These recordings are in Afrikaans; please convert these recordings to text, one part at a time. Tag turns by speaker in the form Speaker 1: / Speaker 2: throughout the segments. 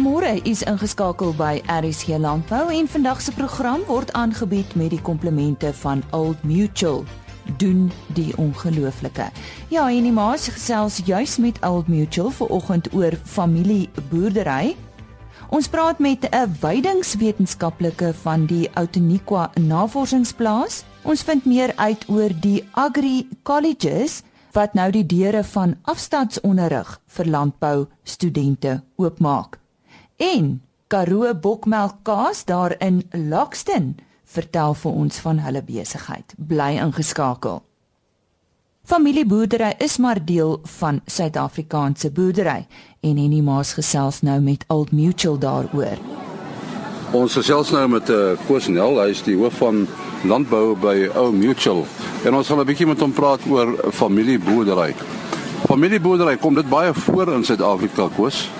Speaker 1: Goeiemôre, u is ingeskakel by RSG Landbou en vandag se program word aangebied met die komplemente van Old Mutual. Doen die ongelooflike. Ja, en die maas gesels juis met Old Mutual vir oggend oor familieboerdery. Ons praat met 'n weidingswetenskaplike van die Outeniqua Navorsingsplaas. Ons vind meer uit oor die Agri Colleges wat nou die deure van afstandsonderrig vir landbou studente oopmaak. En Karoo Bokmelkkaas daar in Lockston vertel vir ons van hulle besigheid. Bly ingeskakel. Familieboerdery is maar deel van Suid-Afrikaanse boerdery en Henny Maas gesels nou met Old Mutual daaroor.
Speaker 2: Ons gesels nou met uh, eh, Koosnel, hy is die hoof van landbou by Old Mutual. En ons gaan 'n bietjie met hom praat oor familieboerdery. Familieboerdery kom dit baie voor in Suid-Afrika, Koos?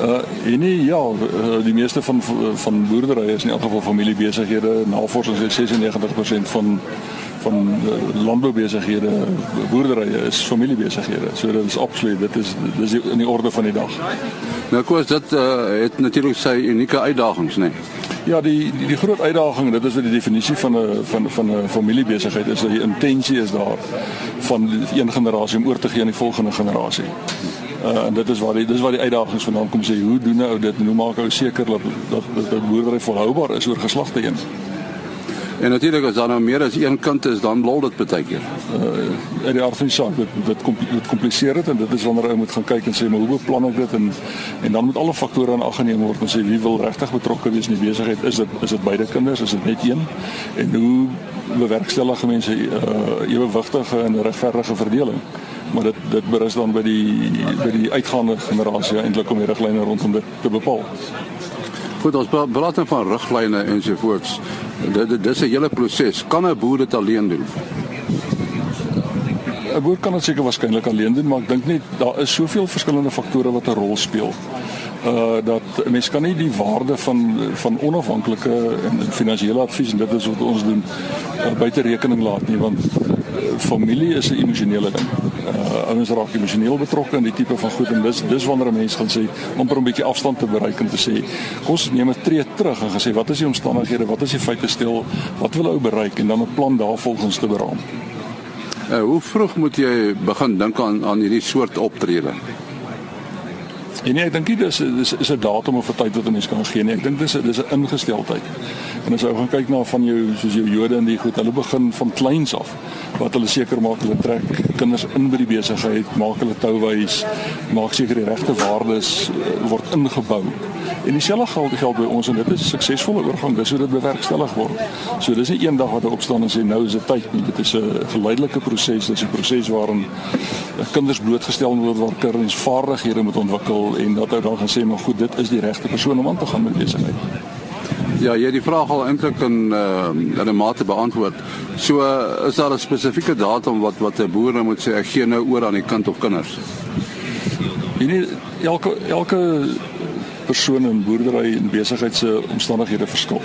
Speaker 3: Uh nee ja, uh, die meeste van van boerdery is in elk geval familiebesighede. Navorsing sê 96% van van uh, landboubesighede, boerderye is familiebesighede. So dit is absoluut, dit is dis in die orde van die dag.
Speaker 2: Nou Koos, dit uh, het natuurlik sy unieke uitdagings, né? Nee?
Speaker 3: Ja, die die die groot uitdaging, dit is wat die definisie van 'n van van 'n familiebesigheid is, dat die intensie is daar van een generasie om oor te gee aan die volgende generasie. Uh, en dit is waar die dis waar die uitdagings vandaan kom sê hoe doen nou dit en hoe maak ou seker dat dat dat boerdery volhoubaar is oor geslagte heen.
Speaker 2: En natuurlik as daar nou meer as een kind is, dan blou dit baie keer.
Speaker 3: Uh in die aard van die saak, dit dit kom dit kompliseer dit en dit is wanneer ou moet gaan kyk en sê maar hoe beplan ek dit en en dan moet alle faktore in ag geneem word om sê wie wil regtig betrokke wees in die besigheid? Is dit is dit beide kinders, is dit net een? En hoe bewerkstellig mense uh ewewigtige en regverdige verdeling? Maar dit dit berus dan by die by die uitgaande generasie eintlik om die riglyne rondom dit te bepaal.
Speaker 2: Goed, ons praat dan van riglyne ensovoorts. Dit dit dis 'n hele proses. Kan 'n boer dit alleen doen?
Speaker 3: 'n Boer kan dit seker waarskynlik alleen doen, maar ek dink net daar is soveel verskillende faktore wat 'n rol speel. Uh dat mense kan nie die waarde van van onafhanklike en finansiële advies en dit is wat ons doen uh, buite rekening laat nie want familie is 'n emosionele ding uh, ouens raak emosioneel betrokke in die tipe van goed en dis dis wanneer 'n mens gaan sê om per 'n bietjie afstand te bereik en te sê kom ons neem 'n tree terug en gesê wat is die omstandighede wat is die feite stil wat wil ou bereik en dan 'n plan daarvolgens te beraam.
Speaker 2: Uh, hoe vroeg moet jy begin dink aan aan hierdie soort optrede?
Speaker 3: En nee, ek dink dit is dis is 'n datum of 'n tyd wat 'n mens kan gee nie. Ek dink dis dis 'n ingesteldheid. En as jy gaan kyk na van jou soos jou Jode en die goed, hulle begin van kleins af wat hulle seker maak hulle trek kinders in by die besigheid, maak hulle touwys, maak seker die regte waardes uh, word ingebou. En dieselfde geld geld by ons en dit is 'n suksesvolle oorgang, dis hoe dit bewerkstellig word. So dis nie eendag wat jy opstaan en sê nou is dit tyd nie. Dit is 'n geleidelike proses, dit is 'n proses waarin kinders blootgestel word waar kinders vaardighede moet ontwikkel en dat hy dan gaan sê maar goed, dit is die regte persoon om aan te gaan met besigheid.
Speaker 2: Ja, jy het die vraag al eintlik in uh, in 'n mate beantwoord. So uh, is daar 'n spesifieke datum wat wat 'n boer nou moet sê ek gee nou oor aan die kind of kinders.
Speaker 3: Jy nie elke elke persoon in boerdery en besigheid se omstandighede verskil.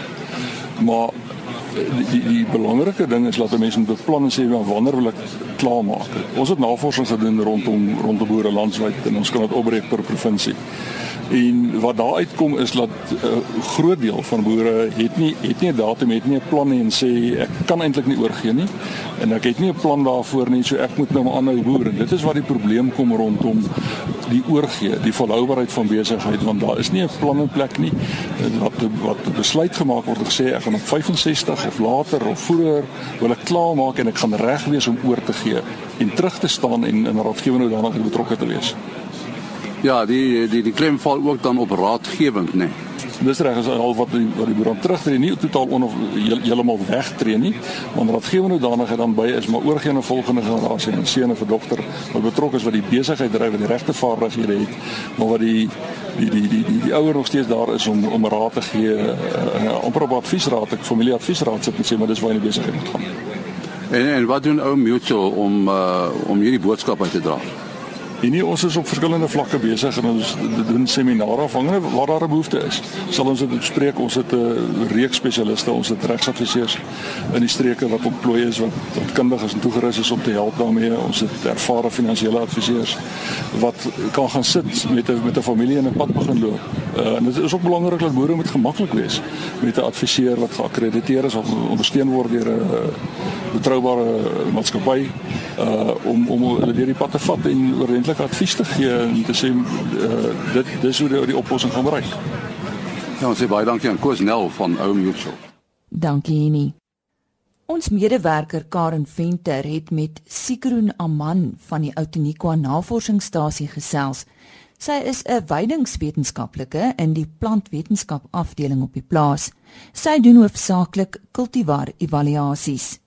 Speaker 3: Maar die die, belangrike ding is dat mense moet beplan en sê wanneer wil ek klaarmaak. Ons het navorsing gedoen rondom rondom boere landwyd en ons kan dit opbreek per provinsie. En wat daar uitkom is dat 'n uh, eh, groot deel van boere het nie het nie 'n datum, het nie 'n plan nie en sê ek kan eintlik nie oorgee nie. En ek het nie 'n plan daarvoor nie, so ek moet nou maar aanhou boer. En dit is waar die probleem kom rondom die oorgee, die volhoubaarheid van besigheid want daar is nie 'n plan in plek nie. Wat wat besluit gemaak word gesê ek gaan op 65 of later of vroeër wil ek klaar maak en ek gaan reg wees om oor te gee en terug te staan en in raadgewing nou daarna betrokke te wees.
Speaker 2: Ja, die die die klem val ook dan op raadgewing, né? Nee.
Speaker 3: Dis reg as al wat die wat die boer terugtreë nie totaal on of heeltemal wegtreë nie, maar raadgewing nou daarna dan by is maar oorgee aan 'n volgende generasie, 'n seun of 'n dogter wat betrokke is wat die besigheid dryf en die regte vaardighede het, maar wat die die die die die, die ouer nog steeds daar is om om raad te gee, uh, amper op adviesraad, ek familieadviesraad sit en sê maar dis waar jy besigheid moet gaan.
Speaker 2: En en wat doen ou Mutual om uh, om hierdie boodskap uit te dra?
Speaker 3: En nie ons is op verskillende vlakke besig en ons doen seminare afhangende waar daar 'n behoefte is. Sal ons dit bespreek. Ons het 'n reeks spesialiste, ons het regsadviseurs in die streke wat ontplooi is wat wat kundig is en toegerus is om te help daarmee. Ons het ervare finansiële adviseurs wat kan gaan sit met 'n met 'n familie en 'n pad begin loop. Uh, en dit is ook belangrik dat boere moet gemaklik wees met 'n adviseur wat geakkrediteer is of ondersteun word deur 'n betroubare maatskappy uh om om hulle deur die pad te vat en oordentlike advies te gee en te sê uh dit dis hoe die, die oplossing gaan bereik.
Speaker 2: Ja, ons sê baie dankie aan Koos Nel van Ou Mutual.
Speaker 1: Dankie Henny. Ons medewerker Karen Venter het met Sikroen Aman van die Outeniqua Navorsingsstasie gesels. Sy is 'n weidingswetenskaplike in die plantwetenskap afdeling op die plaas. Sy doen hoofsaaklik kultivar evaluasies.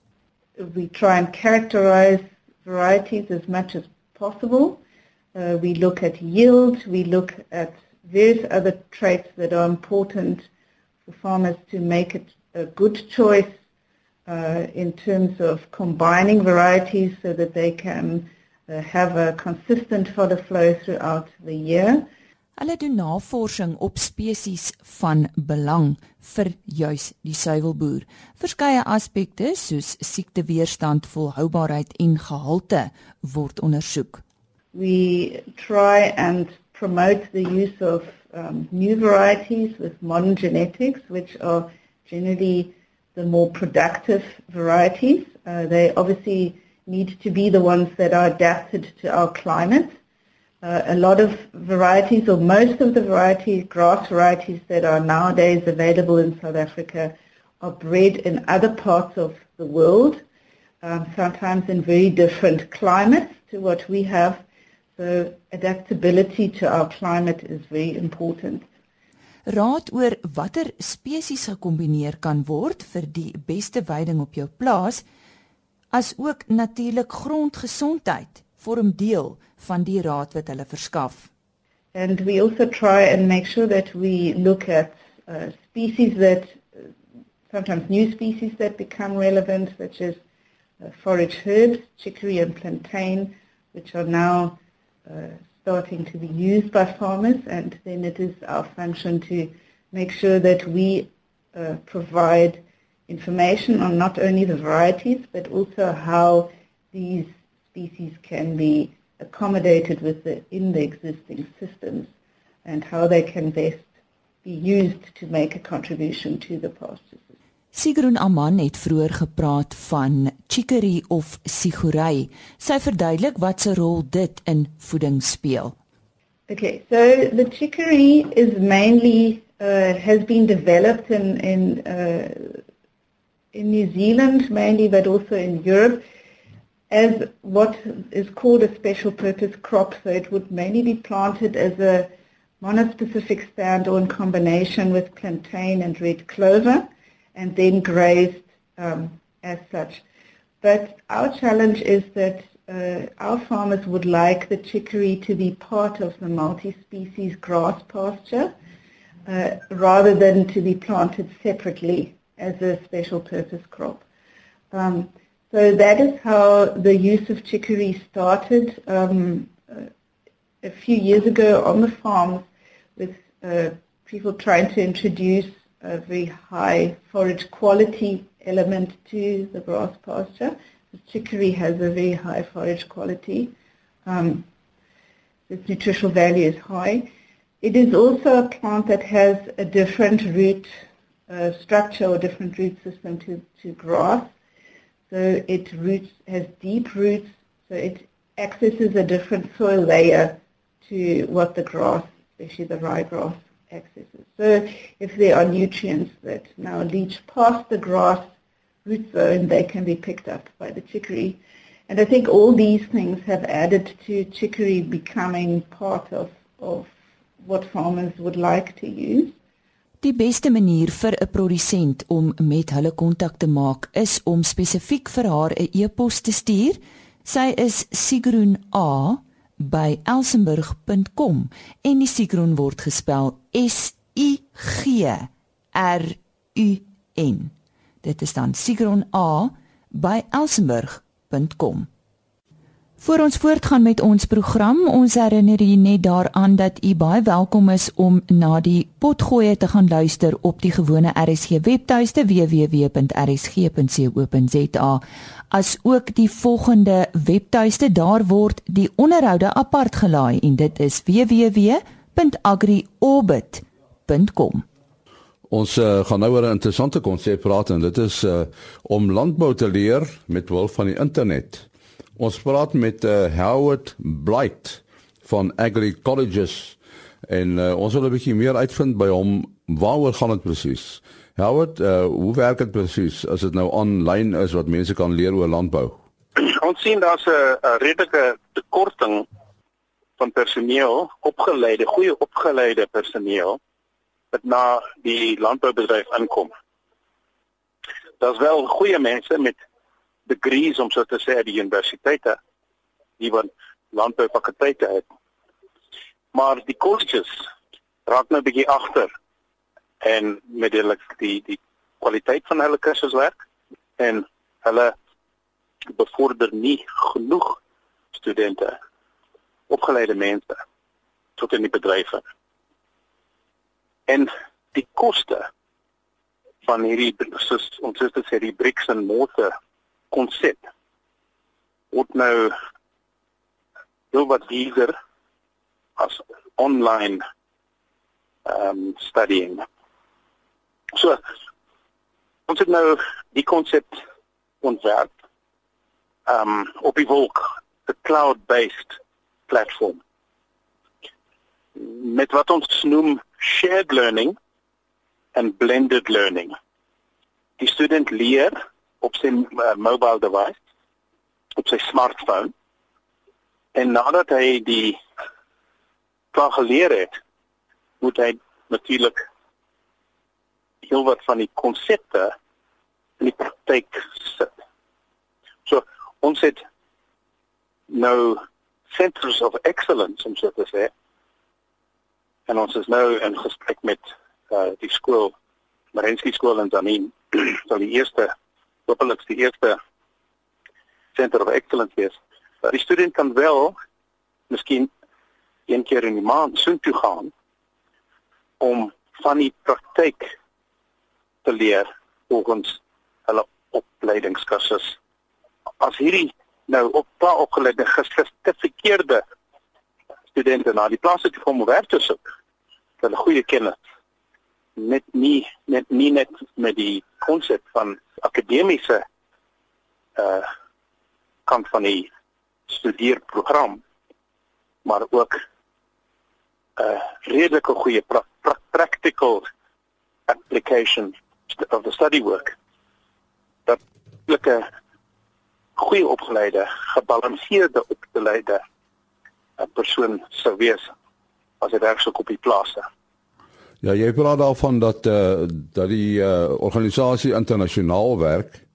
Speaker 4: We try and characterize varieties as much as possible. Uh, we look at yield, we look at various other traits that are important for farmers to make it a good choice uh, in terms of combining varieties so that they can uh, have a consistent fodder flow throughout the year.
Speaker 1: Hulle doen navorsing op spesies van belang vir juis die suiwelboer. Verskeie aspekte soos siekteweerstand, volhoubaarheid en gehalte word ondersoek.
Speaker 4: We try and promote the use of um, new varieties with modern genetics which are generally the more productive varieties. Uh, they obviously need to be the ones that are adapted to our climate. Uh, a lot of varieties, or most of the varieties, grass varieties that are nowadays available in South Africa are bred in other parts of the world, um, sometimes in very different climates to what we have. So adaptability to our climate is very important.
Speaker 1: Raad oor watter spesies gekombineer kan word vir die beste veiding op jou plaas, as ook natuurlik grondgesondheid vorm deel van die raad wat hulle verskaf.
Speaker 4: And we also try and make sure that we look at uh, species that sometimes new species that become relevant such as uh, forage herbs, chicory and plantain which are now starting to be used by farmers and then it is our function to make sure that we uh, provide information on not only the varieties but also how these species can be accommodated with the, in the existing systems and how they can best be used to make a contribution to the pastures.
Speaker 1: Sigrun Aman het vroeër gepraat van chicory of sigurei. Sy verduidelik wat se rol dit in voeding speel.
Speaker 4: Okay, so the chicory is mainly uh, has been developed in in uh, in New Zealand mainly, but also in Europe as what is called a special purpose crop. So it would mainly be planted as a monospecific stand or in combination with plantain and red clover and then grazed um, as such. But our challenge is that uh, our farmers would like the chicory to be part of the multi-species grass pasture uh, rather than to be planted separately as a special purpose crop. Um, so that is how the use of chicory started um, a few years ago on the farms with uh, people trying to introduce a very high forage quality element to the grass pasture. The chicory has a very high forage quality. Um, its nutritional value is high. It is also a plant that has a different root uh, structure or different root system to, to grass. So it roots has deep roots, so it accesses a different soil layer to what the grass, especially the ryegrass, accesses. So if there are nutrients that now leach past the grass root zone, they can be picked up by the chicory. And I think all these things have added to chicory becoming part of, of what farmers would like to use.
Speaker 1: Die beste manier vir 'n produsent om met hulle kontak te maak is om spesifiek vir haar 'n e-pos te stuur. Sy is sigroen@elsenburg.com en die sigroen word gespel S I G R U N. Dit is dan sigroen@elsenburg.com. Voor ons voortgaan met ons program, ons herinner u net daaraan dat u baie welkom is om na die potgoeie te gaan luister op die gewone RSG webtuiste www.rsg.co.za. As ook die volgende webtuiste, daar word die onderhoude apart gelaai en dit is www.agriorbit.com.
Speaker 2: Ons uh, gaan nou oor 'n interessante konsep praat en dit is uh, om landbou te leer met hulp van die internet. Ons praat met uh, Howard Blight van Agri Colleges en uh, ons wil 'n bietjie meer uitvind by hom waaroor gaan dit presies. Howard, uh, hoe werk dit presies as dit nou aanlyn is wat mense kan leer oor landbou?
Speaker 5: Ons sien daar's 'n redelike tekorting van personeel, opgeleide, goeie opgeleide personeel wat na die landboubedryf aankom. Daar's wel goeie mense met degrees om so te sê by die universiteite die wat landboufakulteite het. Maar die colleges raak nou bietjie agter en met die die die kwaliteit van hulle kursuswerk en hulle bevorder nie genoeg studente opgeleide mense tot in die bedrywe. En die koste van hierdie ons het gesê die bricks and mortar konsep word nou heel wat duurder as online um studying. So ons het nou die konsep ontwerp um op die wolk, 'n cloud-based platform. Met wat ons noem shared learning en blended learning. Die student leer op sy uh, mobile device op sy smartphone en nadat hy die klaar geleer het moet hy natuurlik heel wat van die konsepte in die praktyk sit. So ons het nou centers of excellence om so te sê en ons is nou in gesprek met uh, die skool Marenski skool in Zanin sal die eerste hopelik die eerste center of excellence. Maar die student kan wel miskien een keer in die maand soontoe gaan om van die praktyk te leer volgens hulle opleidingskursus. As hierdie nou op pa opgeleide gesertifiseerde studente na die plase toe kom om werk te soek, hulle goeie kennis net nie net nie net met die konsep van akademiese uh kant van die studeerprogram maar ook 'n uh, redelike goeie pra pra practical application of the study work dat 'n goeie opgeleide gebalanseerde opgeleide 'n uh, persoon sou wees as dit reg sou op die plase
Speaker 2: Ja, jy praat daarvan dat eh uh, dat die eh uh, organisasie internasionaal werk.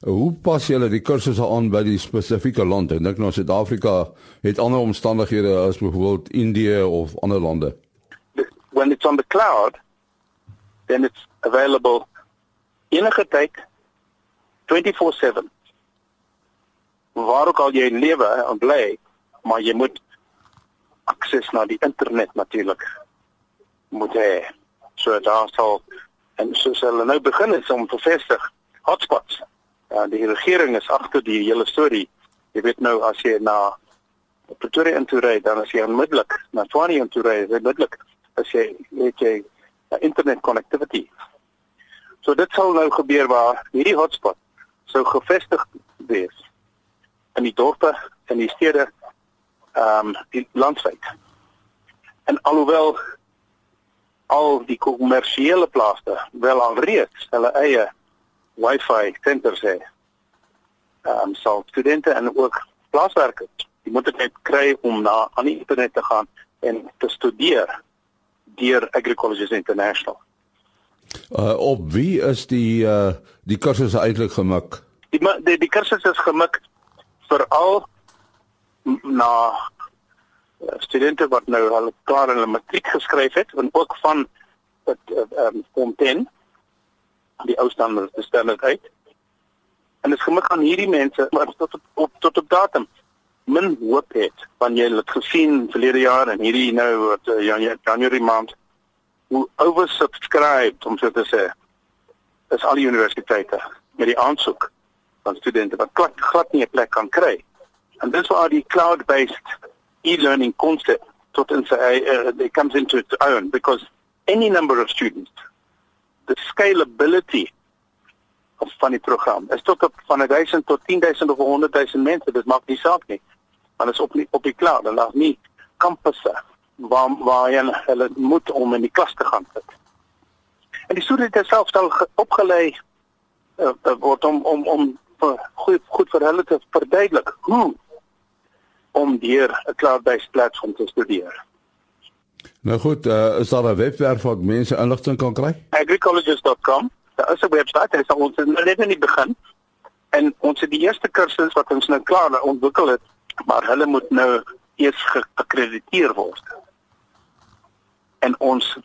Speaker 2: Hoe pas julle die kursusse aan by die spesifieke land? Ek dink nou Suid-Afrika het ander omstandighede as byvoorbeeld Indië of ander lande.
Speaker 5: When it's on the cloud, then it's available enige tyd 24/7. Waar ook al jy lewe en bly, maar jy moet akses na die internet natuurlik moet hê. So daar sal en soos hulle nou begin is om te vestig hotspots. Ja, die regering is agter die hele storie. Jy weet nou as jy na Pretoria toe ry, dan as jy onmiddellik na Tshwane toe ry, is onmiddellik as jy weet jy uh, internet connectivity. So dit sal nou gebeur waar hierdie hotspot sou gevestig wees in die dorpe en die stede ehm um, die landwyd. En alhoewel al die kommersiële plase wel al reeds hulle eie wifi senters het. Ehm um, sal studente en ook plaaswerkers die moontlikheid kry om na aan die internet te gaan en te studeer deur Agricolleges International.
Speaker 2: Uh op wie is die uh die kursusse eintlik gemik?
Speaker 5: Die die, die kursusse is gemik vir al na studente wat nou hulle klaar hulle matriek geskryf het en ook van dit ehm um, 10 die ou standaard uit. En dit gemik aan hierdie mense maar tot op, op tot op datum min hoop het want jy het gesien verlede jaar en hierdie nou wat uh, Januarie maand hoe oversubscribed om so te sê is al die universiteite met die aansoek van studente wat glad, glad nie 'n plek kan kry. And this waar die cloud-based e-learning concept tot it comes into its own because any number of students the scalability of van die program is tot op van 1000 tot 10000 of 100000 mense dit maak nie saak nie. Want is op nie, op die cloud en daar's nie kampusse waar hulle moet om in die klas te gaan sit. En die studente self sal opgelei uh, word om om om goed goed vir te verduidelik hoe om deur 'n cloud-based platform te studeer.
Speaker 2: Nou goed, uh, is daar 'n webwerf waar mense inligting kan kry?
Speaker 5: agricologist.com. Daar is 'n webwerf, dit is ons net in die begin. En ons het die eerste kursus wat ons nou klaar ontwikkel het maar hulle moet nou eers geakkrediteer word. En ons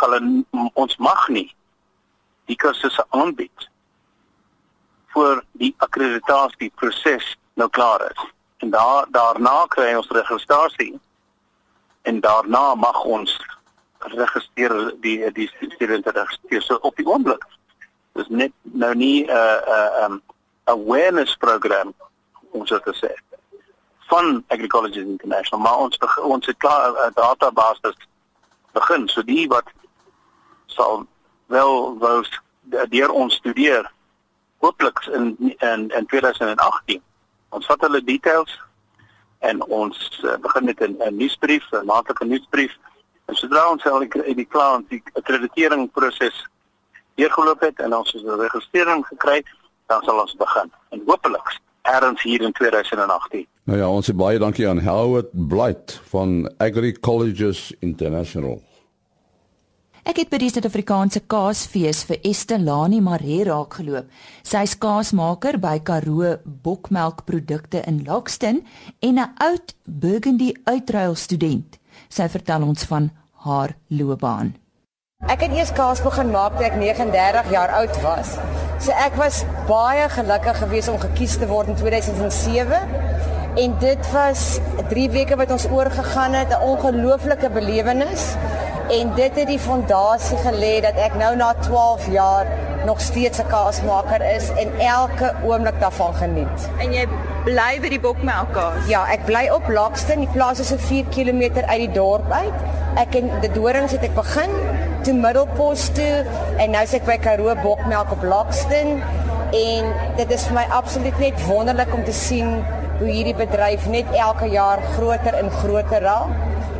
Speaker 5: hulle ons mag nie die kursusse aanbied voor die akkreditasieproses nou klaar is. En daar daarna kry ons registrasie en daarna mag ons registreer die die studente registreer so op die oomblik. Dis net nou nie 'n uh, 'n uh, um, awareness program om so te sê van Agriculture International, maar ons ons het klaar 'n uh, database begin. So die wat sal wel wou deur ons studeer hooplik in in in 2018. Ons vat hulle details en ons uh, begin met 'n 'n nuusbrief, 'n maandelike nuusbrief. En sodra ons al die die klant die akkreditering proses deurgeloop het en ons 'n registrering gekry, dan sal ons begin. En hopelik erns hier in 2018.
Speaker 2: Nou ja, ons sê baie dankie aan Howard Blight van Agri Colleges International.
Speaker 1: Ek het by die Suid-Afrikaanse Kaasfees vir Estelani Maree raak geloop. Sy is kaasmaker by Karoo Bokmelkprodukte in Lockston en 'n oud Burgundy uitruil student. Sy vertel ons van haar loopbaan.
Speaker 6: Ek het eers kaas begin maak toe ek 39 jaar oud was. So ek was baie gelukkig geweest om gekies te word in 2007. En dit was 3 weke wat ons oorgegaan het, 'n ongelooflike belewenis. En dit het die fondasie gelê dat ek nou na 12 jaar nog steeds 'n kaasmaker is en elke oomblik daarvan geniet.
Speaker 1: En jy bly by die bokmelkkaas?
Speaker 6: Ja, ek bly op Lakston, die plaas is so 4 km uit die dorp uit. Ek in die dorings het ek begin toe Middelpos toe en nou sit ek by Karoo Bokmelk op Lakston en dit is vir my absoluut net wonderlik om te sien hoe hierdie bedryf net elke jaar groter en groter raak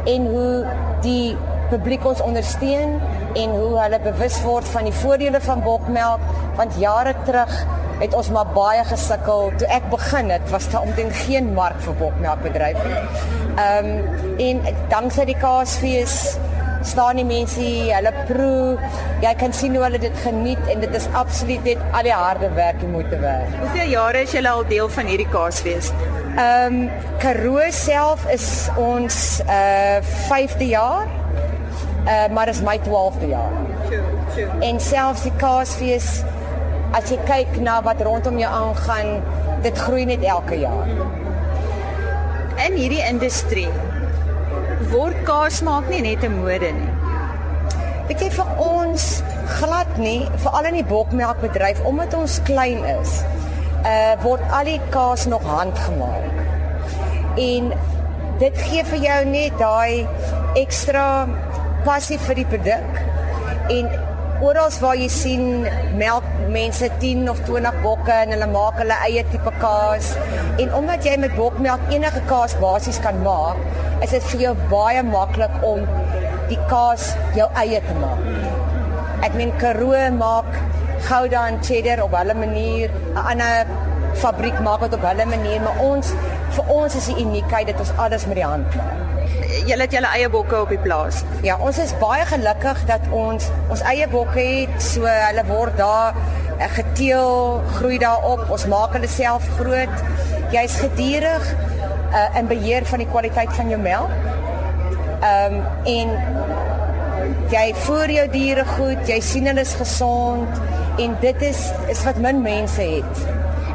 Speaker 6: en hoe die publiek ons ondersteun en hoe hulle bewus word van die voordele van bokmelk want jare terug het ons maar baie gesukkel toe ek begin het was daar omtrent geen mark vir bokmelkbedryf nie. Ehm um, en danksy die kaasfees staan die mense hulle proe jy kan sien hoe hulle dit geniet en dit is absoluut net al die harde werk jy moet werk.
Speaker 1: Hoeveel jare is jy al deel van hierdie kaasfees?
Speaker 6: Ehm um, Karoo self is ons uh 5de jaar uh, maar is my 12de jaar. Sure, sure. En selfs die kaasfees as jy kyk na wat rondom jou aangaan, dit groei net elke jaar.
Speaker 1: In hierdie industrie word kaas maak nie net 'n mode nie.
Speaker 6: Weet jy vir ons glad nie, veral in die bokmelkbedryf omdat ons klein is, uh word al die kaas nog handgemaak. En dit gee vir jou net daai ekstra passie vir die produk en oral waar jy sien melk mense 10 of 20 bokke en hulle maak hulle eie tipe kaas. En omdat jy met bokmelk enige kaas basies kan maak is dit vir jou baie maklik om die kaas jou eie te maak. Ek meen Karoo maak Gouda en cheddar op hulle manier. 'n ander fabriek maak dit op hulle manier maar ons vir ons is die uniekheid dat ons alles met die hand maak
Speaker 1: julle het julle eie bokke op die plaas.
Speaker 6: Ja, ons is baie gelukkig dat ons ons eie bokke het. So hulle word daar eh, geteel, groei daar op. Ons maak hulle self groot. Jy's gedurig uh, in beheer van die kwaliteit van jou melk. Ehm um, en jy voer jou diere goed, jy sien hulle is gesond en dit is is wat min mense het.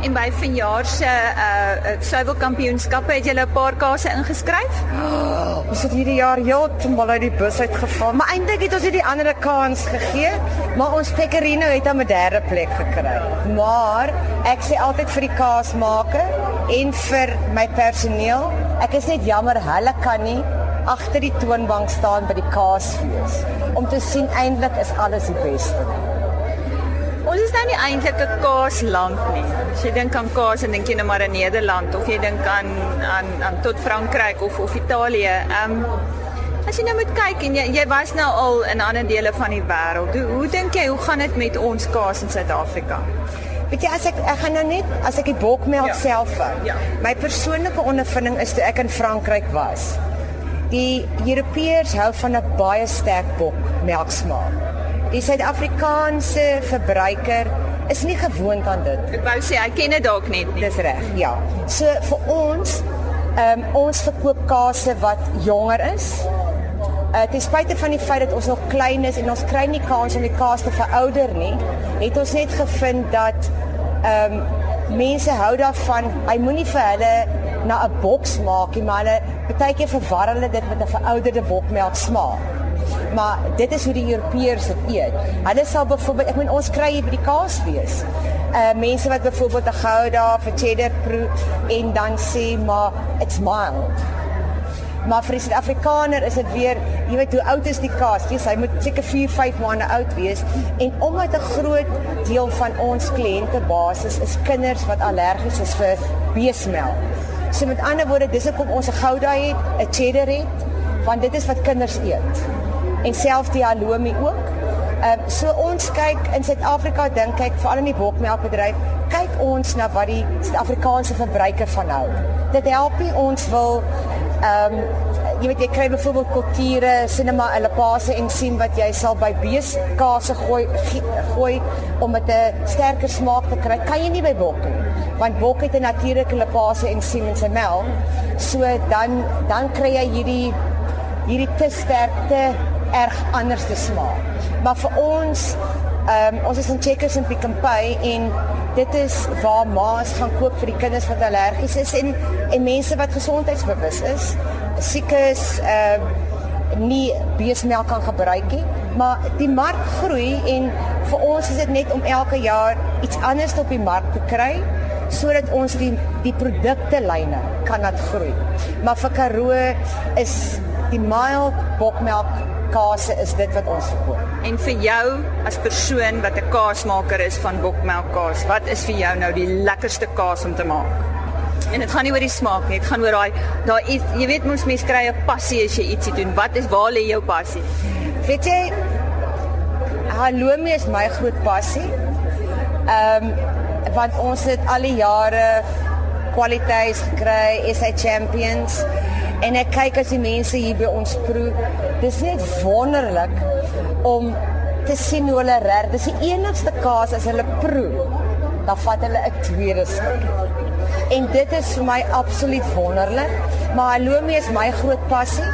Speaker 1: En by vanjaar se uh uh, suiwelkampioenskappe het julle 'n paar kase ingeskryf?
Speaker 6: Oh, ons het hierdie jaar heeltemal uit die bus uitgeval, maar eintlik het ons dit die ander kans gegee, maar ons Pecorino het aan 'n derde plek gekry. Maar ek sê altyd vir die kaasmaker en vir my personeel, ek is net jammer hulle kan nie agter die toonbank staan by die kaasfees om te sien eintlik is alles die beste.
Speaker 1: Ons is nou nie eintlik 'n kaasland nie. As jy dink aan kaas, dan dink jy nou maar aan Nederland of jy dink aan aan aan tot Frankryk of of Italië. Ehm um, as jy nou moet kyk en jy jy was nou al in ander dele van die wêreld. Hoe hoe dink jy hoe gaan dit met ons kaas in Suid-Afrika?
Speaker 6: Weet jy as ek ek gaan nou net as ek die bokmelk ja. self vat. Ja. My persoonlike ondervinding is toe ek in Frankryk was. Die Europeërs hou van 'n baie sterk bokmelksmaak. Die Suid-Afrikaanse verbruiker is nie gewoond aan dit.
Speaker 1: Ek wou sê hy ken dit dalk net nie.
Speaker 6: Dis reg, ja. So vir ons, ehm um, ons verkoop kase wat jonger is. Uh, ten spyte van die feit dat ons nog klein is en ons kry nie kans om die kaas te verouder nie, het ons net gevind dat ehm um, mense hou daarvan. Hy moenie vir hulle na 'n boks maak nie, maar hulle baie keer verwar hulle dit met 'n verouderde bokmelk smaak. Maar dit is hoe die Europeërs dit eet. Hulle sal byvoorbeeld, ek meen ons kry hier by die kaas wees. Uh mense wat byvoorbeeld 'n Gouda 'n cheddar proe en dan sê maar it's mild. Maar vir die Suid-Afrikaner is dit weer, jy weet hoe oud is die kaas? Jy sê hy moet seker 4, 5 maande oud wees en omdat 'n groot deel van ons kliëntebasis is kinders wat allergies is vir beesmelk. So met ander woorde, dis hoekom ons 'n Gouda het, 'n cheddar het, want dit is wat kinders eet. En halloumi ook. Ehm uh, so ons kyk in Suid-Afrika dink ek veral in die bokmelkbedryf, kyk ons na wat die Suid-Afrikaanse verbruiker van hou. Dit help nie ons wil ehm um, jy weet jy kry byvoorbeeld kulture, cinema, hulle paase en sien wat jy sal by beeskaase gooi gooi om dit 'n sterker smaak te kry. Kan jy nie by bok nie. Want bok het 'n natuurlike lipase en sien in sy melk. So dan dan kry jy hierdie hierdie te sterkte erg anders te smaak. Maar vir ons ehm um, ons is in Checkers en Pick n Pay en dit is waar ma's gaan koop vir die kinders wat allergies is en en mense wat gesondheidsbewus is siekes ehm uh, nie beesmelk kan gebruik nie, maar die mark groei en vir ons is dit net om elke jaar iets anders op die mark te kry sodat ons die die produkte lyne kan laat groei. Maar vir Karoo is die mild bokmelk kaas is dit wat ons verkoop.
Speaker 1: En vir jou as persoon wat 'n kaasmaker is van bokmelk kaas, wat is vir jou nou die lekkerste kaas om te maak? En dit gaan nie oor die smaak nie, dit gaan oor daai daai jy weet mos mense kry 'n passie as jy ietsie doen. Wat is waar lê jou passie?
Speaker 6: Weet jy Halloumi is my groot passie. Ehm um, want ons het al die jare kwaliteit gekry, SA champions en ek kyk as die mense hier by ons proe. Dis net wonderlik om te sien hoe hulle reg. Dis die enigste kaas as hulle proe, dan vat hulle 'n tweede stuk en dit is vir my absoluut wonderlik. Maar halloumi is my groot passie.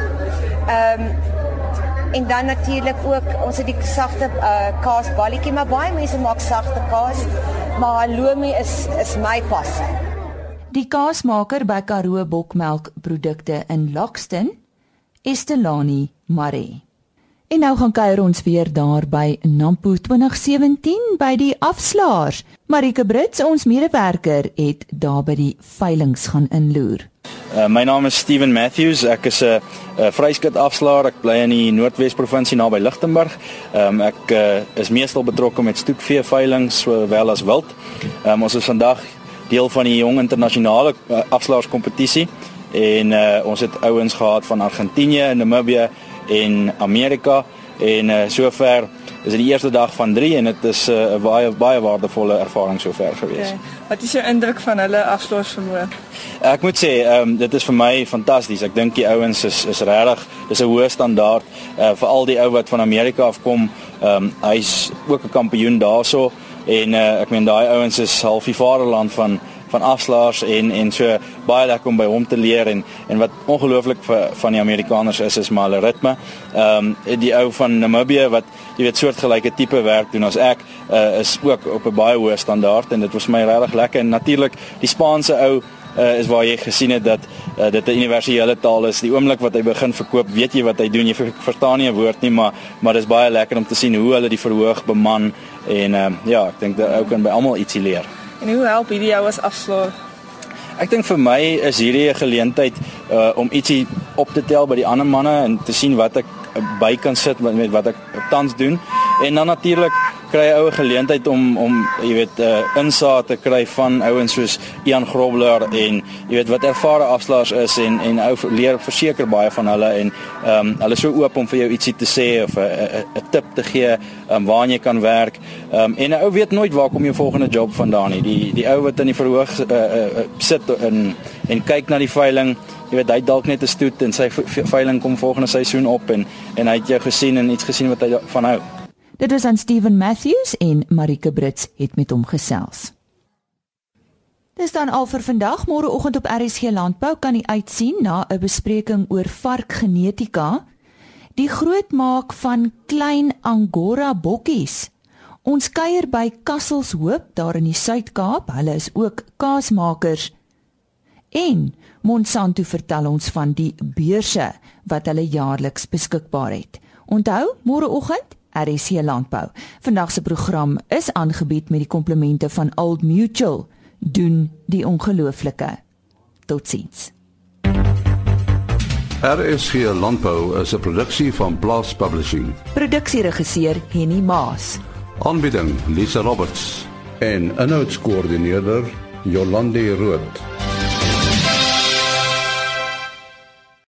Speaker 6: Ehm um, en dan natuurlik ook ons het die sagte uh, kaasballetjie, maar baie mense maak sagte kaas, maar halloumi is is my passie.
Speaker 1: Die kaasmaker by Karoo Bokmelkprodukte in Lockston, Estelani Marie. En nou gaan kuier ons weer daar by Nampo 2017 by die afslaers. Marike Brits, ons medewerker, het daar by die veilinge gaan inloer.
Speaker 7: Uh, my naam is Steven Matthews. Ek is 'n uh, vryskut afslaer. Ek bly in die Noordwes provinsie naby Lichtenburg. Um, ek uh, is meestal betrokke met stoetvee veilinge sowel as wild. Um, ons is vandag deel van die jong internasionale uh, afslaerskompetisie en uh, ons het ouens gehad van Argentinië, Namibië en Amerika en uh, sover is dit die eerste dag van 3 en dit is 'n uh, baie baie waardevolle ervaring sover gewees. Okay.
Speaker 8: Wat is jou indruk van hulle afsluitvermoë?
Speaker 7: Ek moet sê, ehm um, dit is vir my fantasties. Ek dink die ouens is is regtig, dis 'n hoë standaard uh, vir al die ou wat van Amerika afkom. Ehm um, hy's ook 'n kampioen daarso en uh, ek meen daai ouens is half die vaderland van van afslaers en en so baie lekker om by hom te leer en en wat ongelooflik vir van die Amerikaners is is maar hulle ritme. Ehm um, die ou van Namibië wat jy weet soortgelyke tipe werk doen as ek uh, is ook op 'n baie hoë standaard en dit was my regtig lekker en natuurlik die Spaanse ou uh, is waar jy gesien het dat uh, dit 'n universele taal is. Die oomblik wat hy begin verkoop, weet jy wat hy doen. Jy verstaan nie 'n woord nie, maar maar dis baie lekker om te sien hoe hulle die verhoog beman en uh, ja, ek dink dat ou kan by almal ietsie leer.
Speaker 8: En hoe help hierdie jou as afslaer?
Speaker 7: Ek dink vir my is hierdie 'n geleentheid uh, om ietsie op te tel by die ander manne en te sien wat ek by kan sit met wat ek tans doen en dan natuurlik kry jy oue geleentheid om om jy weet 'n uh, eh, insaag te kry van ouens soos Ian Grobler en jy weet wat ervare afslaers is en en ou leer verseker baie van hulle en ehm um, hulle is so oop om vir jou ietsie te sê of 'n 'n tip te gee um, waar jy kan werk. Ehm um, en 'n ou weet nooit waar kom jou volgende job vandaan nie. Die die ou wat in die verhoog uh, uh, sit en en kyk na die veiling Jy weet hy dalk net 'n stoet en sy veiling kom volgende seisoen op en en hy het jou gesien en iets gesien wat hy van hou.
Speaker 1: Dit is aan Steven Matthews en Marike Brits het met hom gesels. Dis dan al vir vandag. Môreoggend op RSG Landbou kan jy uitsien na 'n bespreking oor varkgenetika, die grootmaak van klein Angora bokkies. Ons kuier by Kasselshoop daar in die Suid-Kaap. Hulle is ook kaasmakers. En Monsanto vertel ons van die beurse wat hulle jaarliks beskikbaar het. Onthou, môreoggend RSC Landbou. Vandag se program is aangebied met die komplemente van Old Mutual. Doen die ongelooflike. Totsiens.
Speaker 2: RSC Landbou is 'n produksie van Blast Publishing.
Speaker 1: Produksieregisseur Henny Maas.
Speaker 2: Aanbieding Lisa Roberts en 'n notas koördineerder Jolande Rooi.